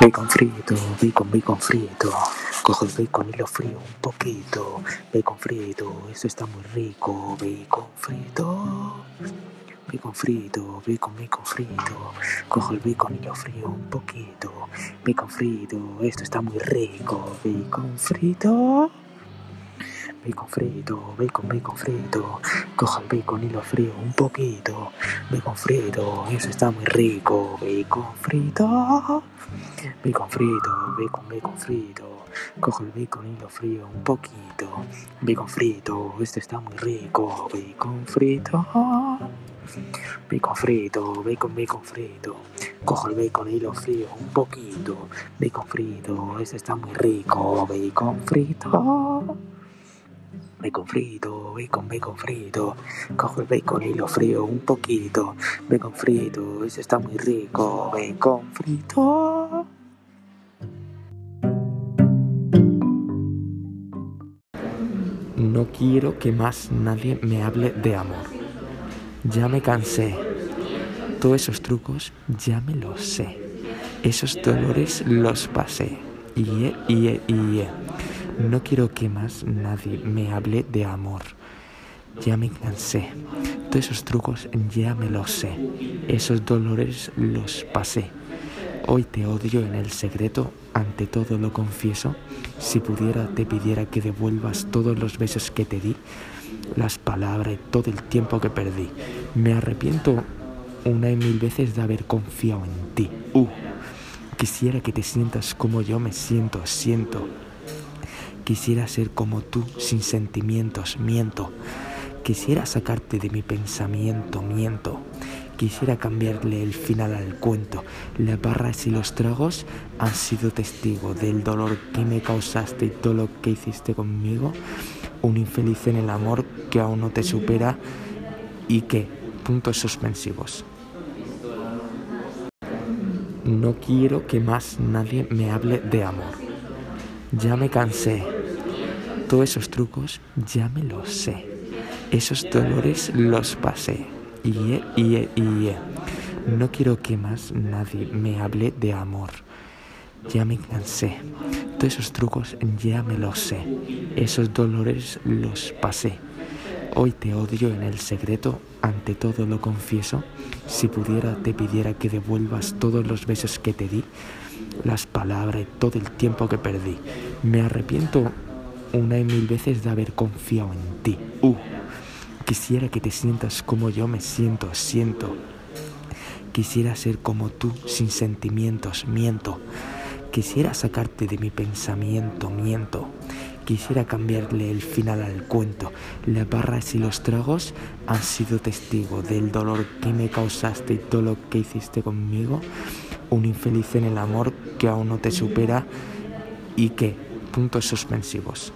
Bacon frito, bacon, bacon frito. Cojo el bacon y lo frío un poquito. Bacon frito, eso está muy rico. Bacon frito. Bacon frito, bacon, bacon frito. Cojo el bacon y lo frío un poquito. Bacon frito, esto está muy rico. Bacon frito. Bacon frito, bacon, bacon frito. Cojo el bacon y lo frío un poquito. Bacon frito, eso está muy rico. Bacon frito. Bacon frito, bacon, bacon frito. Cojo el bacon y lo frío un poquito. Bacon frito, esto está muy rico. Bacon frito. Bacon frito, bacon, bacon frito. Cojo el bacon y lo frío un poquito. Bacon frito, esto está muy rico. Bacon frito. Bacon frito, bacon, bacon frito. Cojo el bacon y lo frío un poquito. Bacon frito, eso está muy rico. Bacon frito. No quiero que más nadie me hable de amor. Ya me cansé. Todos esos trucos ya me los sé. Esos dolores los pasé. Y, y, y, no quiero que más nadie me hable de amor. Ya me cansé. Todos esos trucos ya me los sé. Esos dolores los pasé. Hoy te odio en el secreto, ante todo lo confieso. Si pudiera te pidiera que devuelvas todos los besos que te di, las palabras y todo el tiempo que perdí. Me arrepiento una y mil veces de haber confiado en ti. Uh, quisiera que te sientas como yo me siento, siento. Quisiera ser como tú, sin sentimientos, miento. Quisiera sacarte de mi pensamiento, miento. Quisiera cambiarle el final al cuento. Las barras y los tragos han sido testigo del dolor que me causaste y todo lo que hiciste conmigo. Un infeliz en el amor que aún no te supera y que, puntos suspensivos. No quiero que más nadie me hable de amor. Ya me cansé. Todos esos trucos ya me los sé. Esos dolores los pasé. Y, y, y, no quiero que más nadie me hable de amor. Ya me cansé. Todos esos trucos ya me los sé. Esos dolores los pasé. Hoy te odio en el secreto, ante todo lo confieso. Si pudiera te pidiera que devuelvas todos los besos que te di, las palabras y todo el tiempo que perdí. Me arrepiento una y mil veces de haber confiado en ti. Uh, quisiera que te sientas como yo me siento, siento. Quisiera ser como tú, sin sentimientos, miento. Quisiera sacarte de mi pensamiento, miento. Quisiera cambiarle el final al cuento. Las barras y los tragos han sido testigo del dolor que me causaste y todo lo que hiciste conmigo. Un infeliz en el amor que aún no te supera y que, puntos suspensivos.